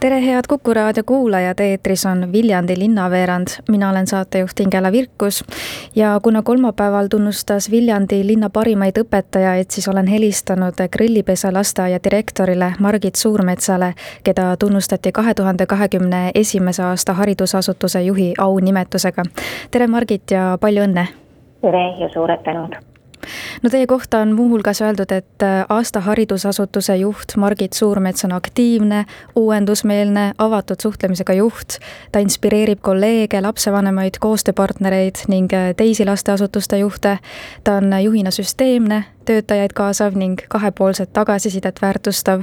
tere, head Kuku raadio kuulajad, eetris on Viljandi linnaveerand, mina olen saatejuht Ingela Virkus. ja kuna kolmapäeval tunnustas Viljandi linna parimaid õpetajaid, siis olen helistanud Grillipesa lasteaia direktorile Margit Suurmetsale, keda tunnustati kahe tuhande kahekümne esimese aasta haridusasutuse juhi aunimetusega. tere, Margit ja palju õnne! tere ja suured tänud! No teie kohta on muuhulgas öeldud, et äh, aasta haridusasutuse juht Margit Suurmets on aktiivne, uuendusmeelne, avatud suhtlemisega juht. ta inspireerib kolleege, lapsevanemaid, koostööpartnereid ning äh, teisi lasteasutuste juhte. ta on juhina süsteemne, töötajaid kaasav ning kahepoolset tagasisidet väärtustav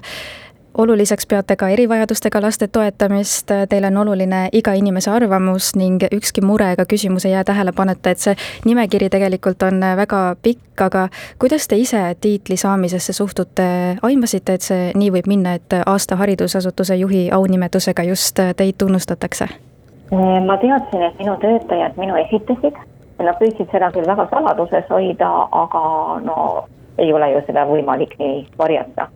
oluliseks peate ka erivajadustega laste toetamist, teile on oluline iga inimese arvamus ning ükski mure ega küsimus ei jää tähelepanuta, et see nimekiri tegelikult on väga pikk, aga kuidas te ise tiitli saamisesse suhtute, aimasite, et see nii võib minna, et aasta haridusasutuse juhi aunimetusega just teid tunnustatakse? ma teadsin, et minu töötajad minu esitasid, nad püüdsid seda küll väga saladuses hoida, aga no ei ole ju seda võimalik nii varjata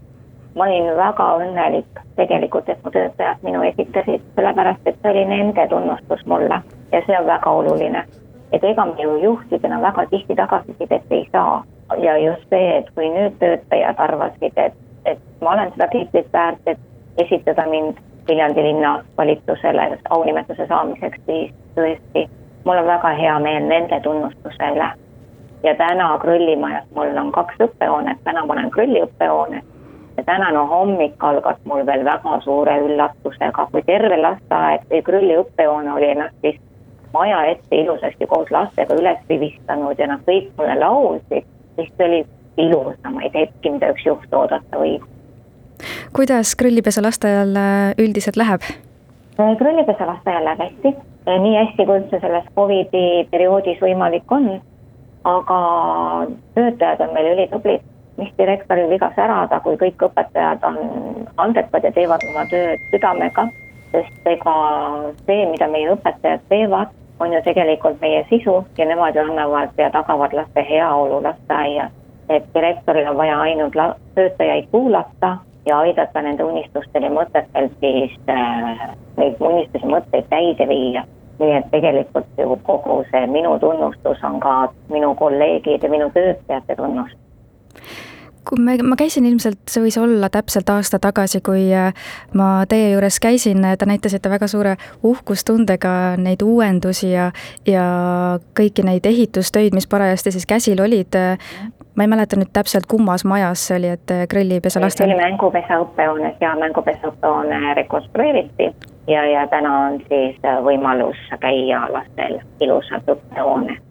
ma olin väga õnnelik tegelikult, et mu töötajad minu esitasid, sellepärast et see oli nende tunnustus mulle ja see on väga oluline. et ega me ju juhtidena väga tihti tagasisidet ei saa ja just see, et kui nüüd töötajad arvasid, et, et ma olen seda tiitlit väärt, et esitada mind Viljandi linna valitsusele aunimetuse saamiseks, siis tõesti, mul on väga hea meel nende tunnustuse üle. ja täna Krõllimajas mul on kaks õppehoonet, täna ma olen Krõlli õppehoones tänane hommik algas mul veel väga suure üllatusega, kui terve lasteaed või Krülli õppehoone oli ennast siis maja ette ilusasti koos lastega üles rivistanud ja nad kõik mulle laulsid, siis see oli ilusamaid hetki, mida üks juht oodata võib. kuidas Krüllipesa lasteaial üldiselt läheb? Äh, Krüllipesa lasteaial läheb hästi, nii hästi, kui üldse selles Covidi perioodis võimalik on, aga töötajad on meil ülitublid mis direktoril viga särada, kui kõik õpetajad on andekad ja teevad oma tööd südamega, sest ega see, mida meie õpetajad teevad, on ju tegelikult meie sisu ja nemad ju annavad ja tagavad laste heaolu lasteaias. et direktoril on vaja ainult töötajaid kuulata ja aidata nende unistustel ja mõtetel siis äh, neid unistusi, mõtteid täide viia. nii et tegelikult ju kogu see minu tunnustus on ka minu kolleegide, minu töötajate tunnustus kui me, ma käisin ilmselt, see võis olla täpselt aasta tagasi, kui äh, ma teie juures käisin, te näitasite väga suure uhkustundega neid uuendusi ja, ja kõiki neid ehitustöid, mis parajasti siis käsil olid. ma ei mäleta nüüd täpselt, kummas majas see oli, et grillipesa laste. see oli mängupesa õppehoones ja mängupesa õppehoone rekonstrueeriti ja, ja täna on siis võimalus käia lastel ilusas õppehoones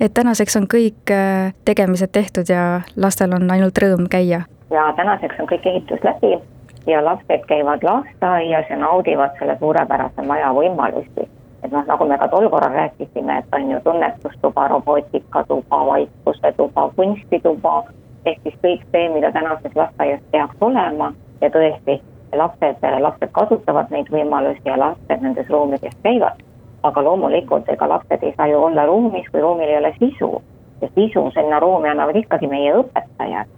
et tänaseks on kõik äh, tegemised tehtud ja lastel on ainult rõõm käia? ja tänaseks on kõik ehitus läbi ja lapsed käivad lasteaias ja naudivad selle suurepärase maja võimalusi. et noh, nagu me ka tol korral rääkisime, et on ju tunnetustuba, robootikatuba, vaikuse tuba, kunstituba, ehk siis kõik see, mida tänases lasteaias peaks olema ja tõesti, lapsed, lapsed kasutavad neid võimalusi ja lapsed nendes ruumides käivad aga loomulikult ega lapsed ei saa ju olla ruumis, kui ruumil ei ole sisu. ja sisu sinna ruumi annavad ikkagi meie õpetajad.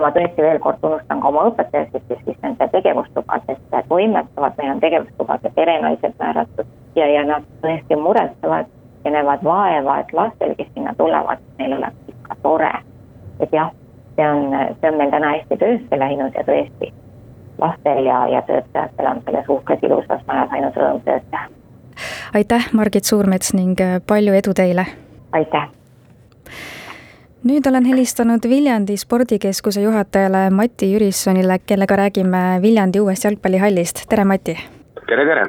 ma tõesti veel kord tunnustan ka oma õpetajasid, kes siis nende tegevustubades toimetavad, meil on tegevustubade perenaised määratud ja, ja nad tõesti muretsevad ja näevad vaeva, et lastel, kes sinna tulevad, neil oleks ikka tore. et jah, see on, see on meil täna hästi töösse läinud ja tõesti lastel ja, ja töötajatel on selles uhkes ilusas majas ainult rõõm tööd teha aitäh, Margit Suurmets ning äh, palju edu teile! aitäh! nüüd olen helistanud Viljandi spordikeskuse juhatajale Mati Jürissonile, kellega räägime Viljandi uuest jalgpallihallist, tere Mati! tere, tere!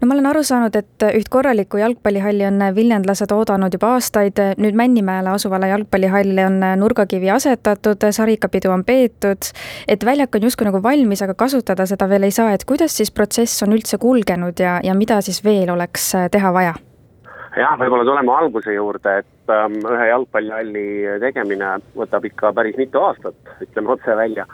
No ma olen aru saanud, et üht korralikku jalgpallihalli on viljandlased oodanud juba aastaid, nüüd Männimäele asuvale jalgpallihalli on nurgakivi asetatud, sarikapidu on peetud, et väljak on justkui nagu valmis, aga kasutada seda veel ei saa, et kuidas siis protsess on üldse kulgenud ja, ja mida siis veel oleks teha vaja? jah, võib-olla tuleme alguse juurde, et ähm, ühe jalgpallihalli tegemine võtab ikka päris mitu aastat, ütleme otse välja.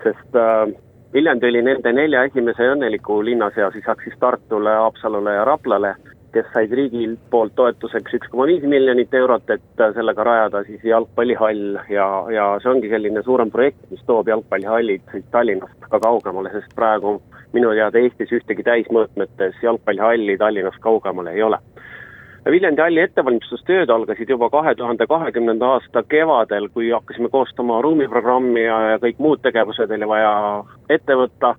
sest äh, Viljandi oli nende nelja esimese õnneliku linna seas lisaks siis Tartule, Haapsalule ja Raplale, kes said riigilt poolt toetuseks üks koma viis miljonit eurot, et sellega rajada siis jalgpallihall ja, ja see ongi selline suurem projekt, mis toob jalgpallihallid siit Tallinnast ka kaugemale, sest praegu minu teada Eestis ühtegi täismõõtmetes jalgpallihalli Tallinnast kaugemale ei ole Viljandi halli ettevalmistustööd algasid juba kahe tuhande kahekümnenda aasta kevadel, kui hakkasime koostama ruumiprogrammi ja, ja kõik muud tegevused oli vaja ette võtta,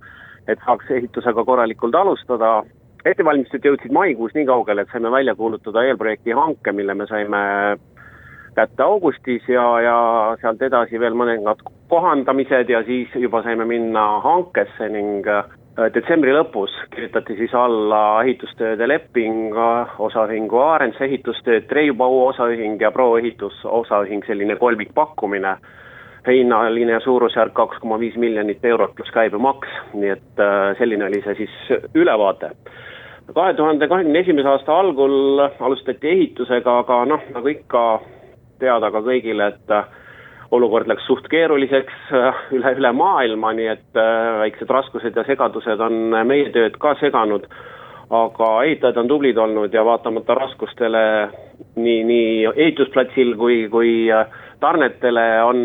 et saaks ehitusega korralikult alustada. ettevalmistused jõudsid maikuus nii kaugele, et saime välja kuulutada eelprojekti hanke, mille me saime kätte augustis ja, ja sealt edasi veel mõningad kohandamised ja siis juba saime minna hankesse ning detsembri lõpus kirjutati siis alla ehitustööde leping osaühingu Aarens ehitustööd, Treibau osaühing ja Pro ehitus osaühing, selline kolmikpakkumine. hinnaline suurusjärk kaks koma viis miljonit eurot pluss käibemaks, nii et äh, selline oli see siis ülevaade. kahe tuhande kahekümne esimese aasta algul alustati ehitusega, aga noh, nagu ikka teada ka kõigile, et olukord läks suht keeruliseks äh, üle, üle maailma, nii et äh, väiksed raskused ja segadused on meie tööd ka seganud. aga ehitajad on tublid olnud ja vaatamata raskustele nii, nii ehitusplatsil kui, kui äh, tarnetele on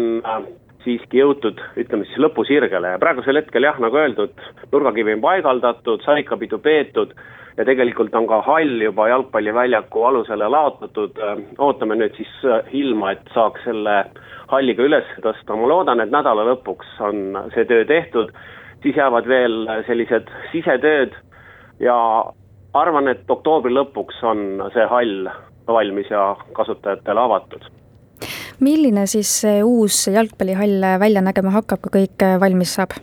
siiski jõutud, ütleme siis lõpusirgele ja praegusel hetkel jah, nagu öeldud, nurgakivi on paigaldatud, sarikapidu peetud ja tegelikult on ka hall juba jalgpalliväljaku alusele laotatud, ootame nüüd siis ilma, et saaks selle halliga üles tõsta, ma loodan, et nädala lõpuks on see töö tehtud, siis jäävad veel sellised sisetööd ja arvan, et oktoobri lõpuks on see hall valmis ja kasutajatele avatud. milline siis see uus jalgpallihall välja nägema hakkab, kui kõik valmis saab?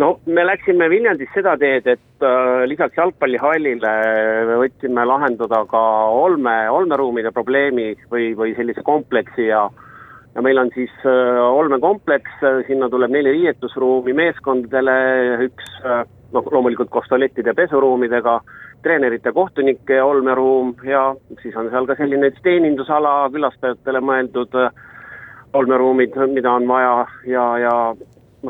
No me läksime Viljandis seda teed, et äh, lisaks jalgpallihallile me võtsime lahendada ka olme, olmeruumide probleemi või, või sellise kompleksi ja ja meil on siis äh, olmekompleks, sinna tuleb neli riietusruumi meeskondadele, üks äh, noh, loomulikult koos tualettide ja pesuruumidega, treenerite, kohtunike olmeruum ja siis on seal ka selline teenindusala külastajatele mõeldud äh, olmeruumid, mida on vaja ja, ja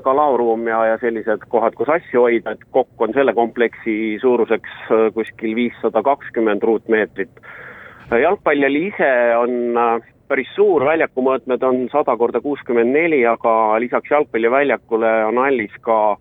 ka laoruum ja, ja sellised kohad, kus asju hoida, et kokku on selle kompleksi suuruseks äh, kuskil viissada kakskümmend ruutmeetrit. jalgpallihall ise on äh, päris suur, väljaku mõõtmed on sada korda kuuskümmend neli, aga lisaks jalgpalliväljakule on hallis ka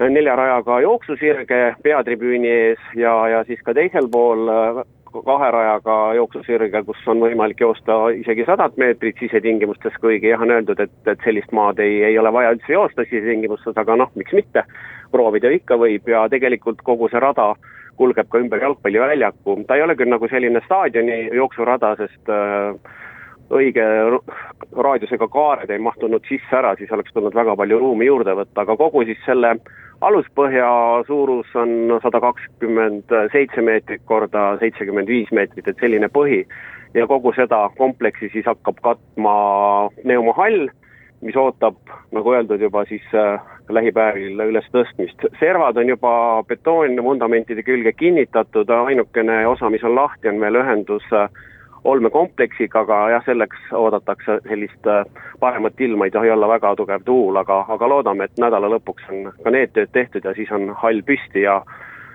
nelja rajaga jooksusirge peatribüüni ees ja, ja siis ka teisel pool äh, kahe rajaga jooksusirge, kus on võimalik joosta isegi sadat meetrit sisetingimustes, kuigi jah, on öeldud, et, et sellist maad ei, ei ole vaja üldse joosta sisetingimustes, aga noh, miks mitte, proovida ikka võib ja tegelikult kogu see rada kulgeb ka ümber jalgpalliväljaku, ta ei ole küll nagu selline staadioni jooksurada, sest äh, õige raadiusega kaared ei mahtunud sisse ära, siis oleks tulnud väga palju ruumi juurde võtta, aga kogu siis selle aluspõhja suurus on sada kakskümmend seitse meetrit korda seitsekümmend viis meetrit, et selline põhi. ja kogu seda kompleksi siis hakkab katma pneumohall, mis ootab, nagu öeldud, juba siis äh, lähipäevil ülestõstmist. servad on juba betoonvundamentide külge kinnitatud, ainukene osa, mis on lahti, on veel ühendus äh, olmekompleksiga, aga jah, selleks oodatakse sellist äh, paremat ilma, ei tohi olla väga tugev tuul, aga, aga loodame, et nädala lõpuks on ka need tööd tehtud ja siis on hall püsti ja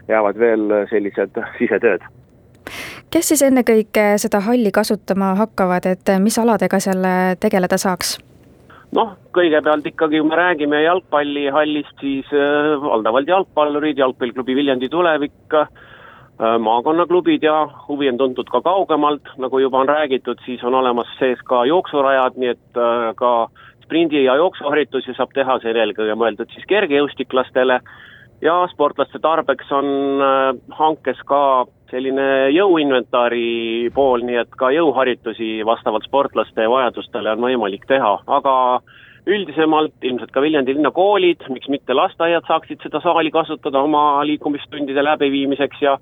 jäävad veel sellised sisetööd. kes siis ennekõike seda halli kasutama hakkavad, et mis aladega seal tegeleda saaks? noh, kõigepealt ikkagi, kui me räägime jalgpallihallist, siis äh, valdavalt jalgpallurid, jalgpalliklubi Viljandi tulevik äh,, Äh, maakonnaklubid ja huvi on tuntud ka kaugemalt, nagu juba on räägitud, siis on olemas sees ka jooksurajad, nii et äh, ka sprindi- ja jooksuharjutusi saab teha, see on eelkõige mõeldud siis kergejõustiklastele ja sportlaste tarbeks on äh, hankes ka selline jõuinventari pool, nii et ka jõuharjutusi vastavalt sportlaste vajadustele on võimalik teha, aga üldisemalt ilmselt ka Viljandi linna koolid, miks mitte lasteaiad saaksid seda saali kasutada oma liikumistundide läbiviimiseks ja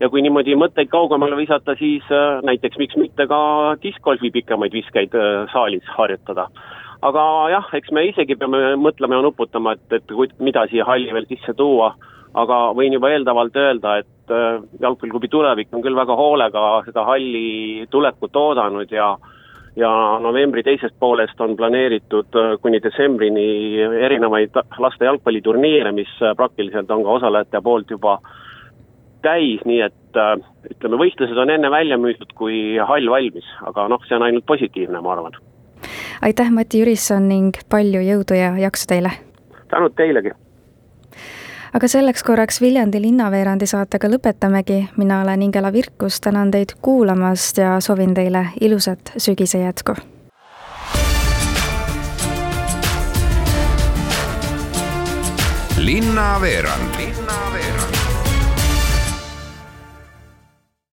ja kui niimoodi mõtteid kaugemale visata, siis äh, näiteks miks mitte ka diskgolfi pikemaid viskeid äh, saalis harjutada. aga jah, eks me isegi peame mõtlema ja nuputama, et, et mida siia halli veel sisse tuua, aga võin juba eeldavalt öelda, et äh, jalgpalliklubi tulevik on küll väga hoolega seda halli tulekut oodanud ja ja novembri teisest poolest on planeeritud kuni detsembrini erinevaid laste jalgpalliturniire, mis praktiliselt on ka osalejate poolt juba täis, nii et ütleme, võistlused on enne välja müüdud, kui hall valmis, aga noh, see on ainult positiivne, ma arvan. aitäh, Mati Jürisson ning palju jõudu ja jaksu teile! tänud teilegi! aga selleks korraks Viljandi linnaveerandi saatega lõpetamegi, mina olen Ingela Virkus, tänan teid kuulamast ja soovin teile ilusat sügise jätku. linnaveerand Linna